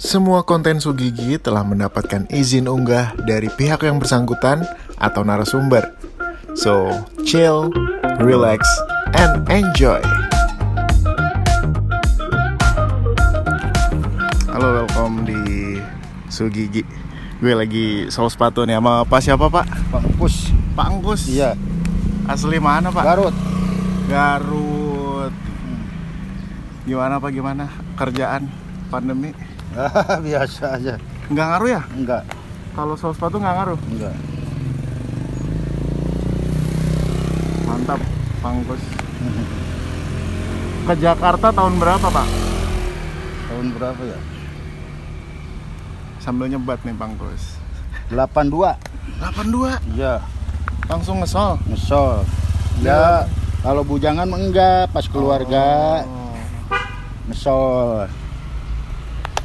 Semua konten Sugigi telah mendapatkan izin unggah dari pihak yang bersangkutan atau narasumber. So, chill, relax, and enjoy. Halo, welcome di Sugigi. Gue lagi sol sepatu nih sama Pak siapa Pak? Pak Kus. Pak Angkus. Iya, Asli mana Pak? Garut. Garut. Gimana Pak? Gimana kerjaan pandemi? Biasa aja. Nggak ngaruh ya? Enggak, Kalau sol sepatu nggak ngaruh? enggak. Mantap, Pangkus. Ke Jakarta tahun berapa, Pak? Tahun berapa ya? Sambil nyebat nih, Pangkus. 82. 82. Iya, Langsung ngesol. ngesol. Ya, kalau bujangan enggak, pas keluarga Oh, ngesol.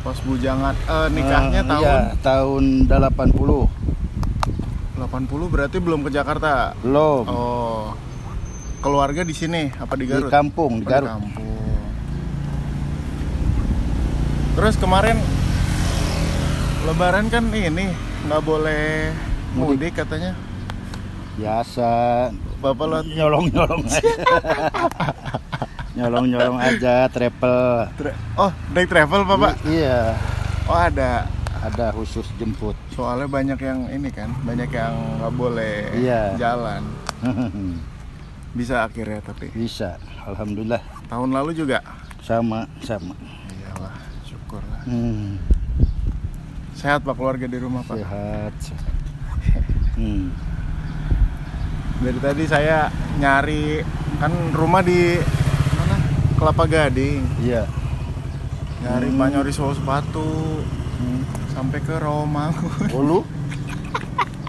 Pas bujangan eh, nikahnya Ah, tahun Iya, tahun 80. 80 berarti belum ke Jakarta. Belum. Oh. Keluarga di sini apa di di Garut? kampung, Oh, di Garut. kampung. Terus kemarin Lebaran kan ini nggak boleh mudik katanya. Biasa. Bapak lo Nyolong-nyolong aja. Nyolong-nyolong aja, travel. Tra- oh, naik travel Bapak? Iya, Oh, ada. ada khusus jemput. Soalnya banyak yang ini kan, banyak yang nggak boleh Iya. jalan. Bisa akhirnya tapi Bisa, alhamdulillah. tahun lalu juga. Sama, sama. Iyalah, syukurlah. Hmm. Sehat Pak keluarga di rumah Pak. Sehat. Hmm. Dari tadi saya nyari kan rumah di? Kelapa Gading. Iya. Nyari Hmm. Nyari sol sepatu sampai ke Romangun, Oh lu?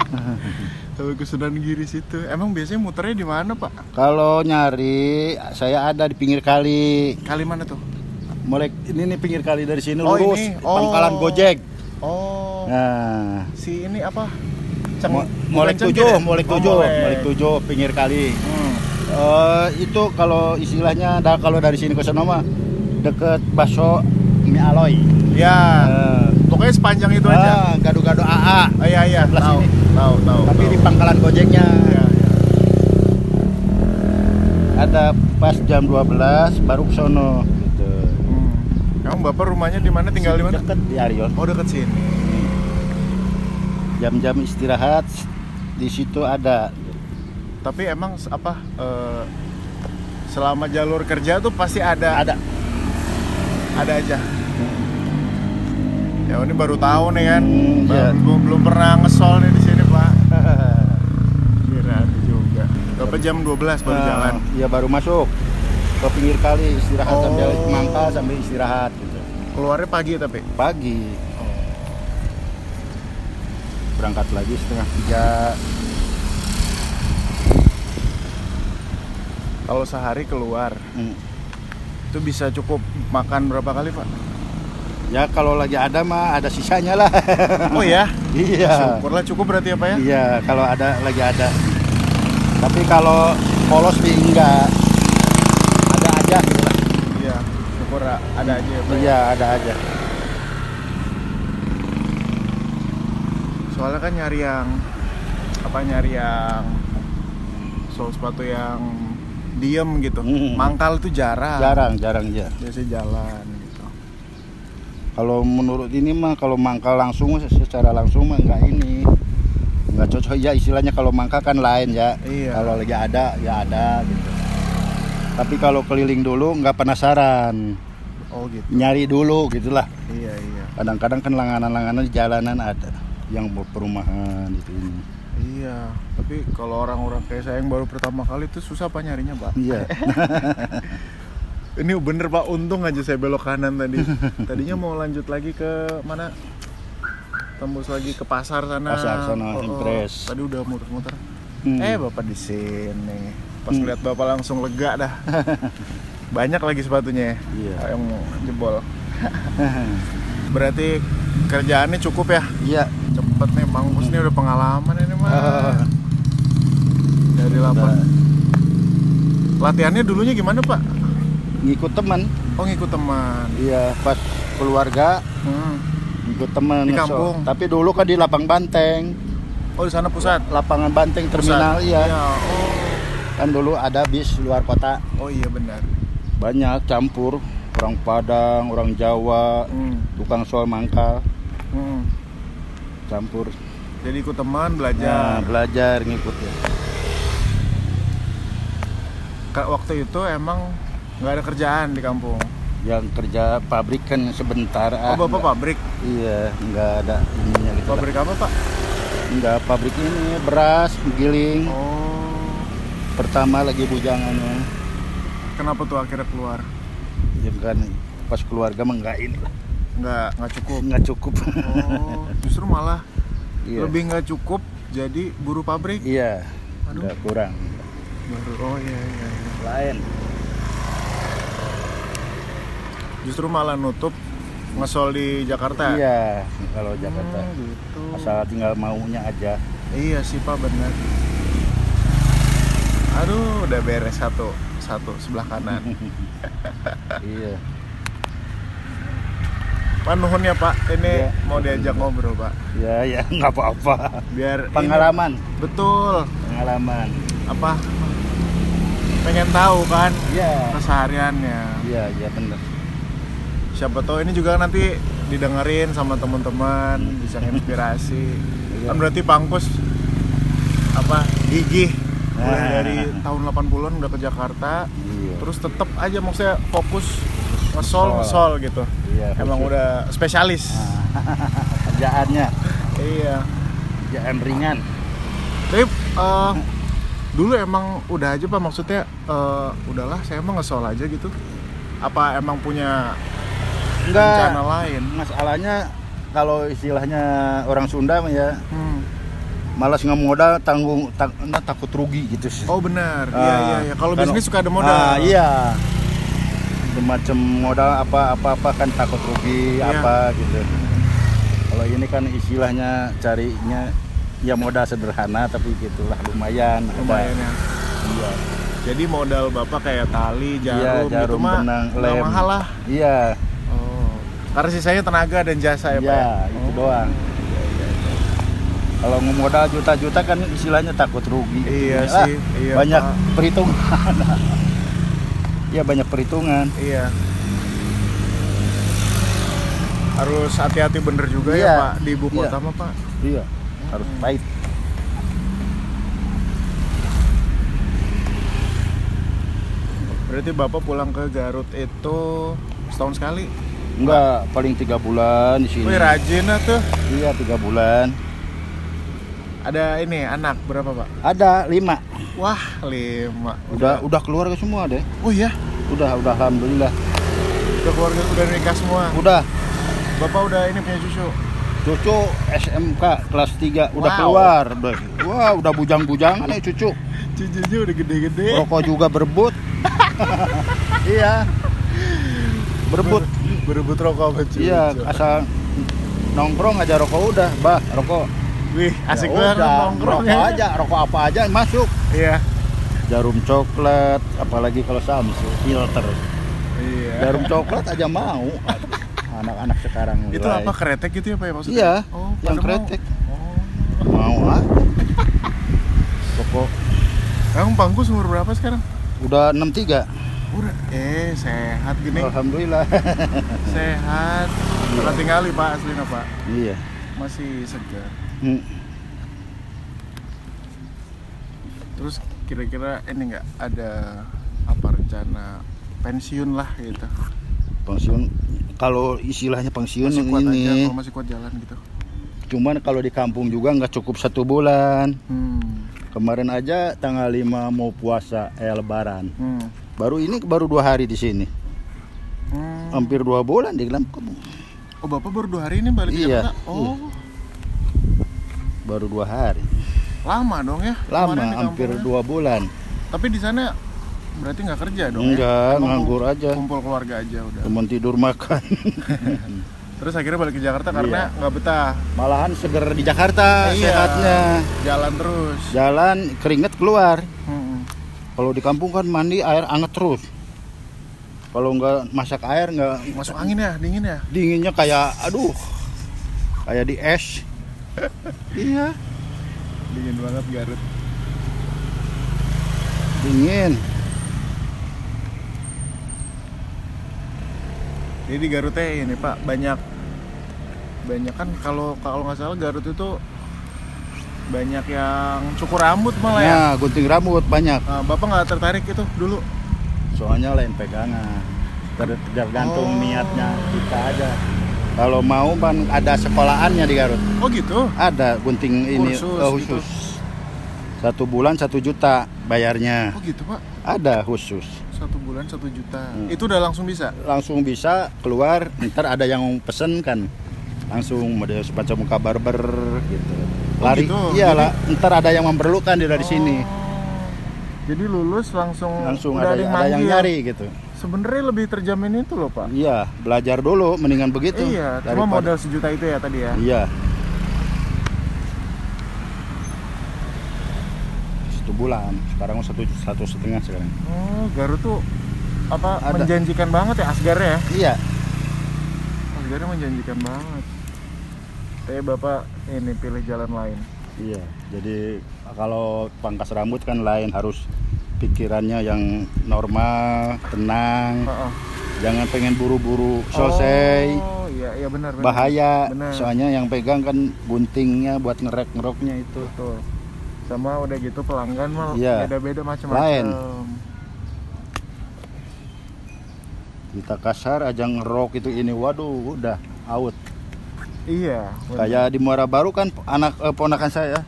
sampai ke Sunan Giri situ. Emang biasanya muternya di mana Pak? Kalau nyari, saya ada di pinggir kali. Kali mana tuh? Mulai ini nih pinggir kali dari sini Oh, lurus. ini. Oh. Pangkalan Gojek. Oh, Nah, si ini apa? Mo- bukan Molek tujuh, ya? molek Oh, tujuh, Molek. molek tujuh pinggir kali. Hmm. Eh, itu kalau istilahnya, da- kalau dari sini ke sana mah deket bakso mie aloy. Ya, Eh, pokoknya sepanjang itu aja. ah, gado-gado AA. Oh, iya iya, tahu, sini. tahu, tahu. Tapi tahu. di pangkalan Gojeknya Iya, iya. ada pas jam 12 baru ke sono gitu. Hmm. Emang bapak rumahnya di mana? Tinggal di mana? Deket di Arion. Oh dekat sini. Jam-jam istirahat di situ ada. Tapi emang apa? eh, selama jalur kerja tuh pasti ada, Ada. ada aja. Ya ini baru tahu nih kan, Hmm, Ba- iya. belum, belum pernah ngesol nih di sini pak. Kira juga. Bapak jam 12 baru Nah, jalan. Iya baru masuk ke pinggir kali istirahat Oh. sambil mangkal sambil istirahat gitu. Keluarnya pagi tapi. Pagi berangkat lagi setengah tiga. Kalau sehari keluar Hmm. itu bisa cukup makan berapa kali pak? Ya kalau lagi ada mah ada sisanya lah. Oh ya, iya. syukurlah cukup berarti apa ya? Iya kalau ada lagi ada. Tapi kalau polos sih enggak. Ada aja gitu lah. Iya, syukur ada aja ya pak. ya? Iya ada aja. Soalnya kan nyari yang apa nyari yang sol sepatu yang diem gitu. Hmm. Mangkal itu jarang. Jarang jarang ya. Biasanya jalan gitu. Kalau menurut ini mah kalau mangkal langsung secara langsung mah enggak ini. Enggak cocok ya istilahnya kalau mangkal kan lain ya. Iya. Kalau lagi ada ya ada gitu. Tapi kalau keliling dulu nggak penasaran, Oh gitu. nyari dulu gitulah. Iya iya. Kadang-kadang kan langanan-langanan di jalanan ada yang mau perumahan gitu ini. Iya. Tapi kalau orang-orang kayak saya yang baru pertama kali itu susah pak nyarinya pak. Iya. Ini bener pak, untung aja saya belok kanan tadi. Tadinya mau lanjut lagi ke mana? Tembus lagi ke pasar sana. Pasar sana, Impres. Tadi udah muter-muter. Hmm. Eh bapak di sini. Pas Hmm. lihat bapak langsung lega dah. Banyak lagi sepatunya ya. Iya. Yang jebol. Berarti kerjaannya cukup ya? Iya. Cepet nih, Bang Gus ini udah pengalaman ini mah. Ah. Dari lapar. Latihannya dulunya gimana Pak? ngikut teman Oh ngikut teman. iya pas keluarga, Hmm. ikut teman. Di kampung. Tapi dulu kan di lapang banteng, Oh di sana pusat. lapangan banteng Pusat. terminal iya. Oh. Kan dulu ada bis luar kota, Oh iya benar. banyak campur orang Padang, orang Jawa, Hmm. tukang sol mangkal, Hmm. Campur. Jadi ikut teman Nah, belajar. belajar ngikut ya. Ka- Waktu itu emang nggak ada kerjaan di kampung. Yang kerja pabrik kan sebentar. Oh bapak nggak- pabrik. Iya, nggak ada ininya gitu. lah. Pabrik apa pak? Enggak, pabrik ini beras, giling. Oh. Pertama lagi bujangannya. Kenapa tuh akhirnya keluar? Ya kan pas keluarga mah enggak ini lah. Nggak nggak cukup. Enggak cukup. Oh. Justru malah iya. lebih nggak cukup jadi buruh pabrik. Iya. Aduh. Enggak kurang. Baru. Oh iya iya. iya. Lain. Justru malah nutup ngesol di Jakarta. Iya, kalau Jakarta. Hmm, gitu. Asal tinggal maunya aja. Iya sih pak benar. Aduh udah beres satu satu sebelah kanan. iya. Pak nuhun ya pak, ini Iya. mau diajak ngobrol pak. Ya, ya nggak apa-apa. Biar ini- Pengalaman, betul. pengalaman. Apa? Pengen tahu kan Iya. kesehariannya. Iya, iya benar. Siapa tahu ini juga nanti didengerin sama teman-teman, bisa inspirasi. Iya. Kan berarti Pangkus apa gigih mulai Nah. dari tahun 80-an udah ke Jakarta, Iya. terus tetap aja maksudnya fokus ngesol Ngesol. gitu. Iya, Emang khusus. udah spesialis. kerjaannya, Iya. kerjaan ringan. Tapi eh, dulu emang udah aja pak maksudnya eh, udahlah saya emang ngesol aja gitu. Apa emang punya rencana Enggak. lain? Masalahnya kalau istilahnya orang Sunda ya Hmm. malas ngemodal tanggung tak, nah, takut rugi gitu sih. Oh benar. Iya Ah, iya iya. Kalau bisnis suka ada modal. Ah, iya. Semacam modal apa apa apa kan takut rugi Iya. apa gitu. Kalau ini kan istilahnya carinya ya modal sederhana tapi gitulah lumayan. ada. Lumayan ya. Iya. Jadi modal bapak kayak tali, Iya, jarum, gitu jarum, mah benang, lem. mahal lah. Iya. Oh. Karena sisanya tenaga dan jasa ya pak. Iya, ya? itu Oh. doang. Kalau ngemodal juta-juta kan istilahnya takut rugi. Iya Ah, sih, iya, banyak Pak. perhitungan. Iya banyak perhitungan. Iya. Harus hati-hati bener juga ya Iya. pak di ibu Iya. kota mah pak. Iya, harus pahit. Berarti bapak pulang ke Garut itu setahun sekali. Enggak, paling tiga bulan di sini. Wih rajin tuh. Iya tiga bulan. Ada ini anak berapa pak? Ada lima. Wah lima. Udah udah keluarga semua deh. Oh iya. Udah udah alhamdulillah. Udah keluarga udah nikah semua. Udah. Bapak udah ini punya cucu. Cucu SMK kelas 3 udah Wow. keluar. Udah. Wah, udah bujang-bujangan nih cucu. Cucunya udah gede-gede. Rokok juga berebut. iya. Berebut. Berebut rokok sama cucu. Iya, asal nongkrong aja rokok udah, bah, rokok. Wih asik Ya banget nongkrong rokok ya. aja, rokok apa aja masuk. Iya. Jarum coklat, apalagi kalau Samsul, filter. Iya. Jarum coklat aja mau. Anak-anak sekarang Itu mulai. apa kretek gitu ya pak ya maksudnya? Iya, Oh, yang pada mau. kretek. Oh. Mau ah. Rokok Emang Bangkus umur berapa sekarang? udah 63. Udah. Eh sehat gini. Alhamdulillah. Sehat. Pernah tinggali pak aslinya pak. iya. Masih segar. Hmm. Terus kira-kira ini nggak ada apa rencana pensiun lah gitu? Pensiun kalau istilahnya pensiun Masih kuat aja ini kalau masih kuat jalan gitu. cuman kalau di kampung juga nggak cukup satu bulan Hmm. kemarin aja tanggal 5 mau puasa eh lebaran Hmm. baru ini baru dua hari di sini Hmm. hampir dua bulan di kampung Oh bapak baru dua hari ini balik ke Iya, Jakarta? Oh baru dua hari lama dong ya? lama hampir dua bulan Tapi di sana berarti nggak kerja dong Enggak, ya? Nganggur aja. Kumpul keluarga aja udah. teman tidur makan Terus akhirnya balik ke Jakarta Iya. karena nggak betah. malahan seger di Jakarta Iya. sehatnya Jalan terus. jalan keringet keluar Mm-mm. kalau di kampung kan mandi air anget terus kalau nggak masak air nggak Masuk angin ya, dingin ya. dinginnya kayak aduh kayak di es iya Dingin banget Garut. dingin Jadi di Garut teh ini Pak banyak banyak kan kalau kalau nggak salah Garut itu banyak yang cukur rambut malah ya. nah gunting rambut banyak Nah, Bapak nggak tertarik itu dulu? soalnya lain pegangan Ter- tergantung Oh. niatnya kita aja kalau mau kan ada sekolahannya di Garut Oh gitu. ada gunting ini Kursus eh, gitu. khusus satu bulan satu juta bayarnya Oh gitu Pak. ada khusus Satu bulan satu juta. Hmm. Itu udah langsung bisa. langsung bisa keluar ntar ada yang pesen kan langsung ada semacam muka barber gitu Oh, lari gitu. iyalah ntar ada yang memerlukan dia dari sini Oh. Jadi lulus langsung langsung ada, yang ada yang nyari gitu Sebenarnya lebih terjamin itu loh Pak. iya belajar dulu mendingan begitu Iya, cuma daripada- modal sejuta itu ya tadi ya. iya satu bulan sekarang satu satu setengah sekarang Oh, Garut tuh apa Ada. menjanjikan banget ya Asgarnya ya. iya Asgarnya menjanjikan banget. Tapi Bapak ini pilih jalan lain. iya jadi kalau pangkas rambut kan lain harus pikirannya yang normal tenang Heeh. jangan pengen buru-buru selesai Oh, iya iya benar benar. bahaya Benar. soalnya yang pegang kan guntingnya buat ngerek ngeroknya itu Betul. Sama udah gitu pelanggan mah Iya. beda-beda macam-macam. Lain. kita kasar aja ngerok itu ini waduh udah out Iya. kayak di Muara Baru kan anak eh, ponakan saya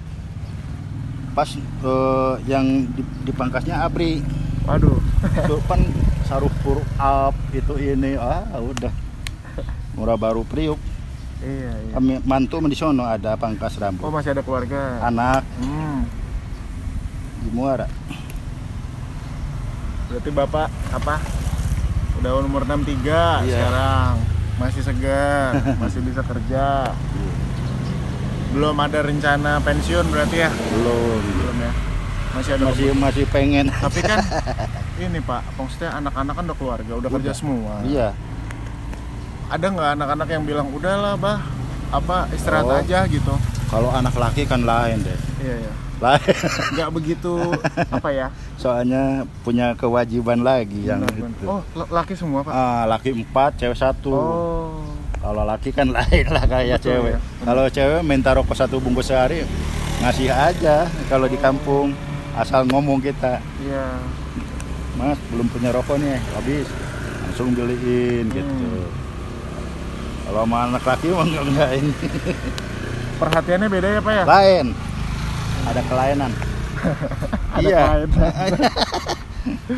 pas eh, yang di, dipangkasnya abri Waduh. itu kan saruh pur up itu ini ah udah Muara Baru Priuk iya iya. kami mantu di sono ada pangkas Oh rambut masih ada keluarga. anak Hmm. di Muara Berarti Bapak apa? Udah umur 63 Iya. sekarang. Masih segar, masih bisa kerja. Belum ada rencana pensiun berarti ya? belum Belum ya. Masih ada masih masih pengen Tapi kan ini Pak, maksudnya anak-anak kan udah keluarga, udah, kerja Udah. semua. iya Ada nggak anak-anak yang bilang udahlah, Bah, apa istirahat Oh. aja gitu? kalau anak laki kan lain deh Iya, iya. lain Nggak begitu apa ya? soalnya punya kewajiban lagi yang benar, benar. itu Oh, laki semua, Pak. ah, laki empat cewek satu Oh. Kalau laki kan lain lah kayak Betul, cewek ya. kalau cewek minta rokok satu bungkus sehari ngasih aja kalau di kampung asal ngomong kita Iya. mas belum punya rokok nih habis langsung beliin Hmm. gitu kalau sama anak laki mah enggak, enggak ini Perhatiannya beda ya, Pak ya? lain ada kelainan Ada iya kelainan.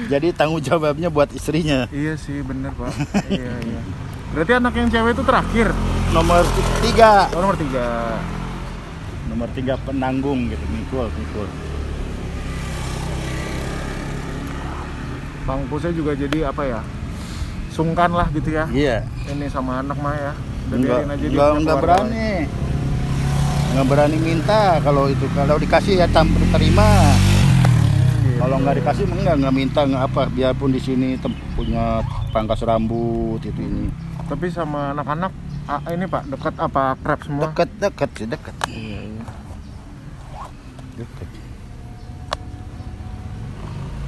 jadi tanggung jawabnya buat istrinya Iya sih, bener Pak. iya, iya. Berarti anak yang cewek itu terakhir. nomor tiga Oh, nomor tiga. nomor tiga penanggung gitu mikul mikul Pangkusnya juga jadi apa ya? Sungkan lah gitu ya. iya Ini sama anak mah ya. Enggak aja enggak, enggak berani enggak berani minta kalau itu kalau dikasih ya tam terima Hmm, kalau nggak dikasih enggak enggak minta enggak apa biarpun di sini punya pangkas rambut itu ini Tapi sama anak-anak ah, ini Pak dekat apa akrab semua? dekat dekat sih dekat Iya, iya. dekat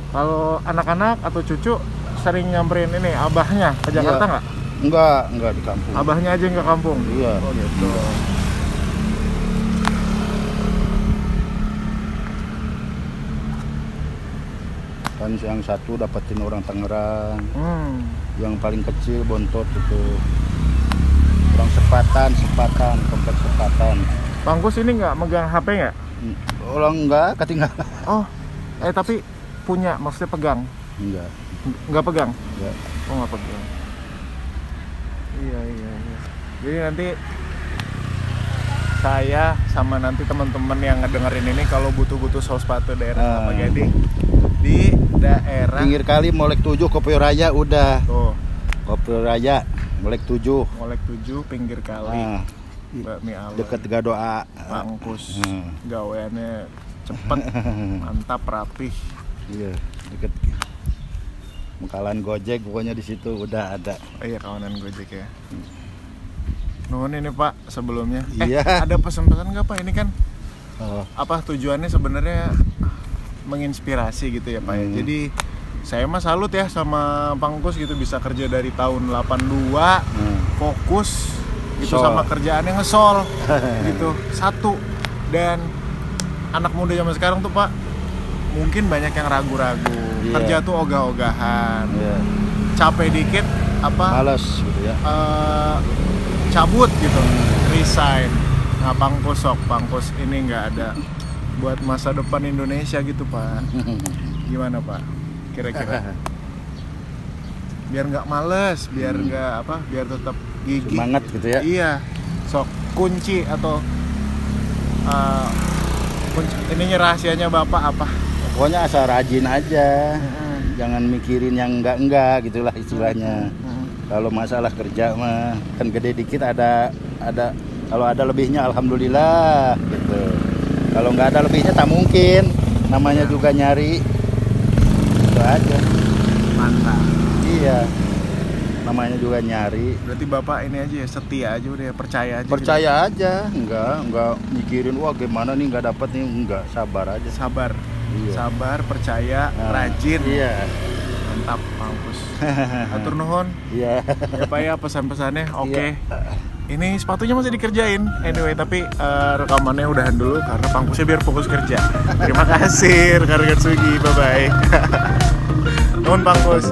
Kalau anak-anak atau cucu sering nyamperin ini abahnya ke Jakarta Iya. nggak? enggak enggak di kampung Abahnya aja yang ke kampung. iya Oh gitu. Kan yang satu dapetin orang Tangerang Hmm. yang paling kecil bontot itu orang sepatan sepatan kompleks sepatan Pangkus ini nggak megang HP nggak? orang enggak ketinggalan Oh, eh tapi punya, maksudnya pegang? enggak Nggak pegang? enggak Oh nggak pegang. Iya iya iya. Jadi nanti saya sama nanti teman-teman yang ngedengerin ini kalau butuh-butuh saus sepatu daerah Ah. Kelapa Gading di daerah pinggir kali Molek 7 Kopi Raya udah tuh Kopi Raya Molek 7 Molek 7 pinggir kali nah, bakmi ala deket Gadoa Pangkus Hmm. gaweannya cepet mantap rapih iya deket Pangkalan Gojek pokoknya di situ udah ada. Oh iya kawanan Gojek ya. Nuhun ini Pak sebelumnya. Eh, Iya. ada pesan-pesan nggak Pak? Ini kan Oh, apa tujuannya sebenarnya menginspirasi gitu ya Pak ya. Hmm. Jadi saya mah salut ya sama Pangkus gitu bisa kerja dari tahun 82 hmm. fokus gitu Sol. sama kerjaannya ngesol gitu satu dan anak muda zaman sekarang tuh Pak mungkin banyak yang ragu-ragu Iya. kerja tuh ogah-ogahan Iya. capek dikit apa Males gitu ya. eh, cabut gitu resign nah pangkus sok pangkus ini nggak ada buat masa depan Indonesia gitu pak gimana pak kira-kira biar nggak males biar Hmm. nggak apa biar tetap gigih Semangat gitu ya. iya sok kunci atau eh, kunci, ininya rahasianya bapak apa Pokoknya asal rajin aja. Mm-mm. Jangan mikirin yang enggak-enggak gitulah istilahnya. Mm-mm. Kalau masalah kerja mah kan gede dikit ada ada kalau ada lebihnya alhamdulillah gitu. Kalau nggak ada lebihnya tak mungkin. Namanya Ya. juga nyari. Itu aja. mantap Iya. Namanya juga nyari. berarti bapak ini aja ya setia aja udah ya percaya aja gitu. Percaya aja, enggak enggak mikirin wah gimana nih nggak dapet nih enggak sabar aja. sabar Iya. sabar percaya Nah, rajin Iya. mantap mampus atur nuhun Iya. ya pak ya pesan-pesannya oke Iya. Ini sepatunya masih dikerjain. Anyway tapi eh, rekamannya udahan dulu karena pangkusnya biar fokus kerja. Terima kasih rekan-rekan Sugi bye bye nuhun pangkus